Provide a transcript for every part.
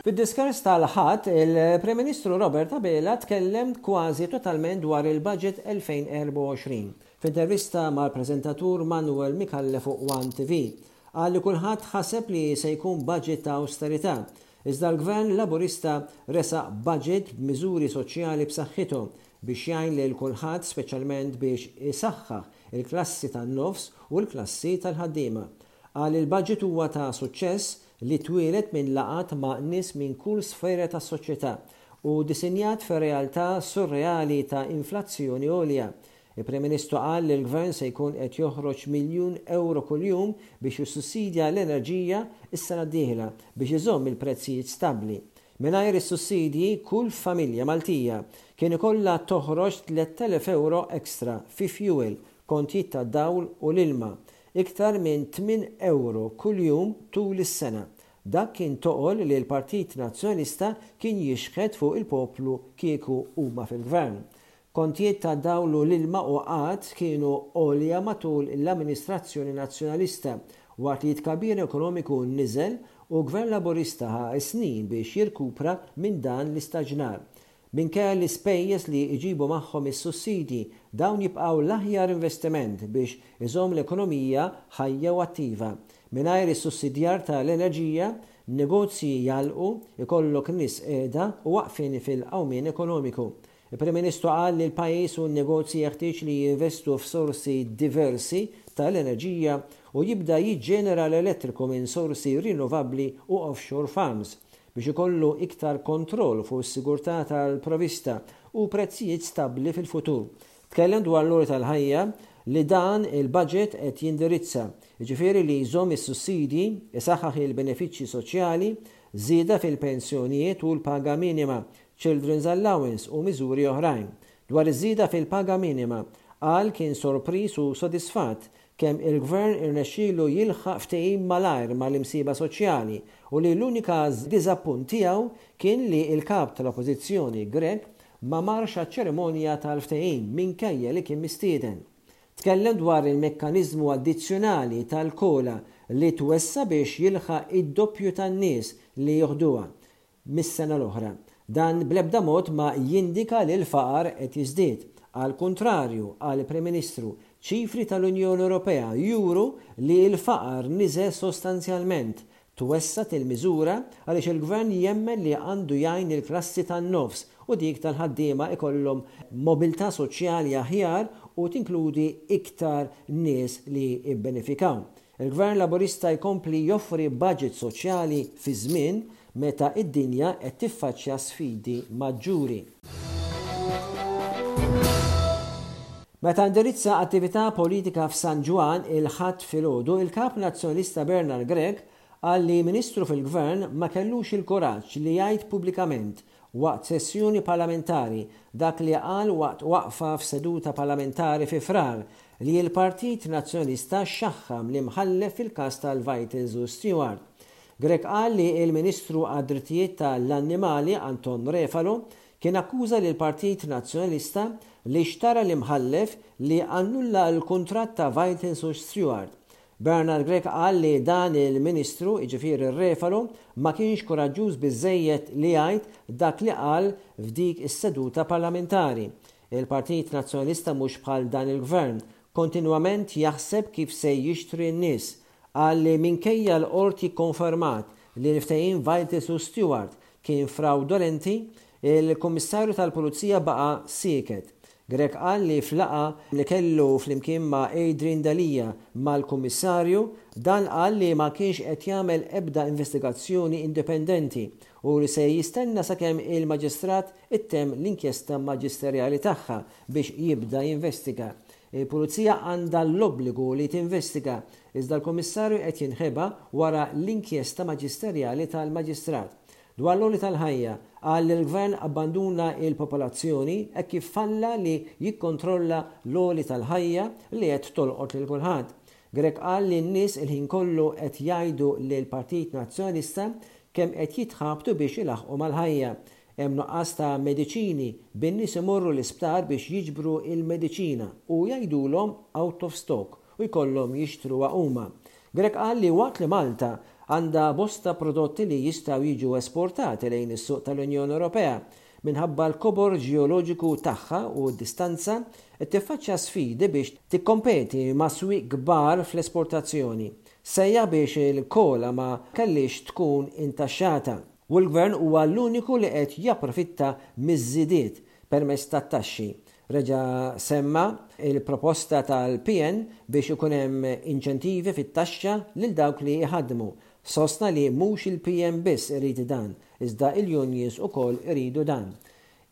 Fid-diskors tal-Ħadd, il-Prim Ministru Robert Abela tkellem kważi totalment dwar il-Budget 2024. F'intervista mal-preżentatur Manuel Micallef fuq one TV, qal li kulħadd ħaseb li se jkun budget ta' awsterità, iżda l-Gvern Laburista resaq budget b'miżuri soċjali b'saħħithom biex jgħin lil kulħadd speċjalment biex isaħħaħ il-klassi tan-nofs u l-klassi tal-ħaddiema. Qal il-budget huwa ta' suċċess li twieled minn laqgħat ma' nies minn kull sfera tas-soċjetà u disinjat fir-realtà surreali ta' inflazzjoni għolja. Il-Prim Ministru qal li l-Gvern se jkun qed joħroġ miljun ewro kuljum biex jissussidja l-enerġija s-sena d-dieħla biex iżomm il-prezzijiet stabbli Mingħajr is-sussidji, kull familja Maltija kien ikollha toħroġ 3,000 ewro extra fi fjuwil, kontjiet tad-dawl u l-ilma, iktar minn tmien ewro kuljum tul is-sena. Dak kien toqol li l-Partit Nazzjonalista kien jixħet fuq il-poplu kieku huma fil-Gvern. Kontijiet ta' dawl u l-ilma u qgħad kienu għolja matul l-amministrazzjoni Nazzjonalista, waqt li t-tkabbir ekonomiku niżel u Gvern Laburista ħa s-snin biex jirkupra minn dan l-istaġnar. Minkejja l-ispejjeż li jġibu magħhom is-sussidji, dawn jibqgħu l-aħjar investiment biex iżomm l-ekonomija ħajja u attiva. Mingħajr is-sussidjar ta' l-enerġija, negozji jagħlqu, ikollok nies qiegħda u waqfin fil-qawmien ekonomiku. Il-Prim Ministru qal li l-pajjiż u n-negozji jeħtieġ li jinvestu f'sorsi diversi ta' l-enerġija u jibda jiġġenera l-elettriku minn sorsi rinnovabbli u offshore farms biex ikollu iktar kontroll fuq is-sigurtà tal-provista u prezzijiet stabbli fil-futur. Tkellem dwar l-għoli tal-ħajja li dan il-budget qed jindirizza, jiġifieri li jżomm is-sussidji, isaħħaħ il-benefiċċji soċjali, żieda fil-pensjonijiet u l-paga minima, Children's Allowance u miżuri oħrajn. Dwar iż-żieda fil-paga minima, qal kien sorpriż u sodisfatt kemm il-Gvern irnexxielu jilħaq ftehim malajr mal-imsieħba soċjali u li l-unika diżappunt tiegħu kien li l-Kap tal-Oppożizzjoni Grech ma marx għaċ-ċerimonja tal-ftehim minkejja li kien mistieden. Tkellem dwar il-mekkaniżmu addizzjonali tal-COLA li twessa biex jilħaq id-doppju tan-nies li joħduha. mis-sena l-oħra. Dan bl-ebda mod ma jindika li l-faqar qed jiżdied. Għall-kuntrarju, qal il-Prim Ministru, ċifri tal-Unjoni Ewropea juru li l-faqar niżel sostanzjalment. Twessgħet il-miżura għaliex il-Gvern jemmen li għandu jgħin lill-klassi tan-nofs u dik tal-ħaddiema ikollhom mobilità soċjali aħjar u tinkludi iktar nies li jibbenefikaw. Il-Gvern Laburista jkompli joffri baġit soċjali fi żmien meta d-dinja qed tiffaċċja sfidi maġġuri. Meta indirizza attività politika f'San Ġwann il-Ħadd filgħodu, il-Kap Nazzjonalista Bernard Grech qal li Ministru fil-Gvern ma kellux il-kuraġġ li jgħid pubblikament waqt sessjoni parlamentari, dak li qal waqt waqfa f'seduta parlamentari fi Frar li l-Partit Nazzjonalista xaħħam l-Imħallef fil-każ tal-Vitals u Steward. Grech qal li l-Ministru għad-Drittijiet ta' l-Annimali Anton Refalo kien akkuża lill-Partit Nazzjonalista li xtara l-Imħallef li annulla l-kuntratt ta' Vitals u Steward Bernard Grech qal li dan il-Ministru, jiġifieri r-Refalo, ma kienx kuraġġuż biżżejjed li jgħid dak li qal f'dik is-seduta parlamentari. Il-Partit Nazzjonalista mhux bħal dan il-Gvern, kontinwament jaħseb kif se jixtri n-nies. Qal li minkejja l-Qorti kkonfermat li l-ftehim Vitis u Steward kien frawdolenti, il-Kummissarju tal-Pulizija baqa' sieket. Grech qal li f'laqgħa li kellu flimkien ma' Adrian Delia mal-Kummissarju, dan qal li ma kienx qed jagħmel ebda investigazzjoni indipendenti u li se jistenna sakemm il-Maġistrat ittemm l-inkjesta maġisterjali tagħha biex jibda jinvestiga. Il-Pulizija għandha l-obbligu li tinvestiga, iżda l-Kummissarju qed jinħeba wara l-inkjesta maġisterjali tal-Maġistrat. Dwar l-għoli tal-ħajja, qal li l-Gvern abbanduna l-popolazzjoni hekk kif falla li jikkontrolla l-għoli tal-ħajja li qed tolqot lil kulħadd. Grech qal li n-nies il-ħin kollu qed jgħidu lill-Partit Nazzjonalista kemm qed jitħabtu biex ilaħħqu mal-ħajja. Hemm nuqqas ta' mediċini, bin-nies imorru l-isptar biex jiġbru l-mediċina u jgħidulhom out of stock u jkollhom jixtruha huma. Grech qal li waqt li Malta għandha bosta prodotti li jistgħu jiġu esportati lejn is-suq tal-Unjoni Ewropea, minħabba l-kobor ġeoloġiku tagħha u d-distanza, qed tiffaċċja sfidi biex tikkompeti ma' swieq kbar fl-esportazzjoni. Sejjaħ biex il-kola ma kellhiex tkun intaxxata. U l-Gvern huwa l-uniku li qed japprofitta miż-żidiet permezz tat-taxxi, Reġa' semma l-proposta tal-PN biex ikun hemm inċentivi fit-taxxa lil dawk li jħaddmu. Sostna li mhux il-PN biss irid dan, iżda l-unions ukoll iridu dan.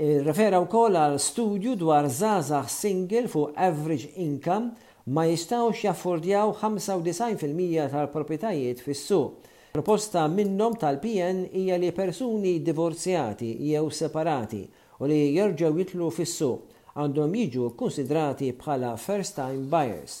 Irrefera wkoll għal studju dwar żgħażagħ single fuq average income ma jistgħux jaffordjaw 95 fil-mija tal-proprjetajiet fis-suq. Proposta minnhom tal-PN hija li persuni divorzjati jew separati u li jerġgħu jidħlu fis-suq għandhom jiġu kkunsidrati bħala first-time buyers.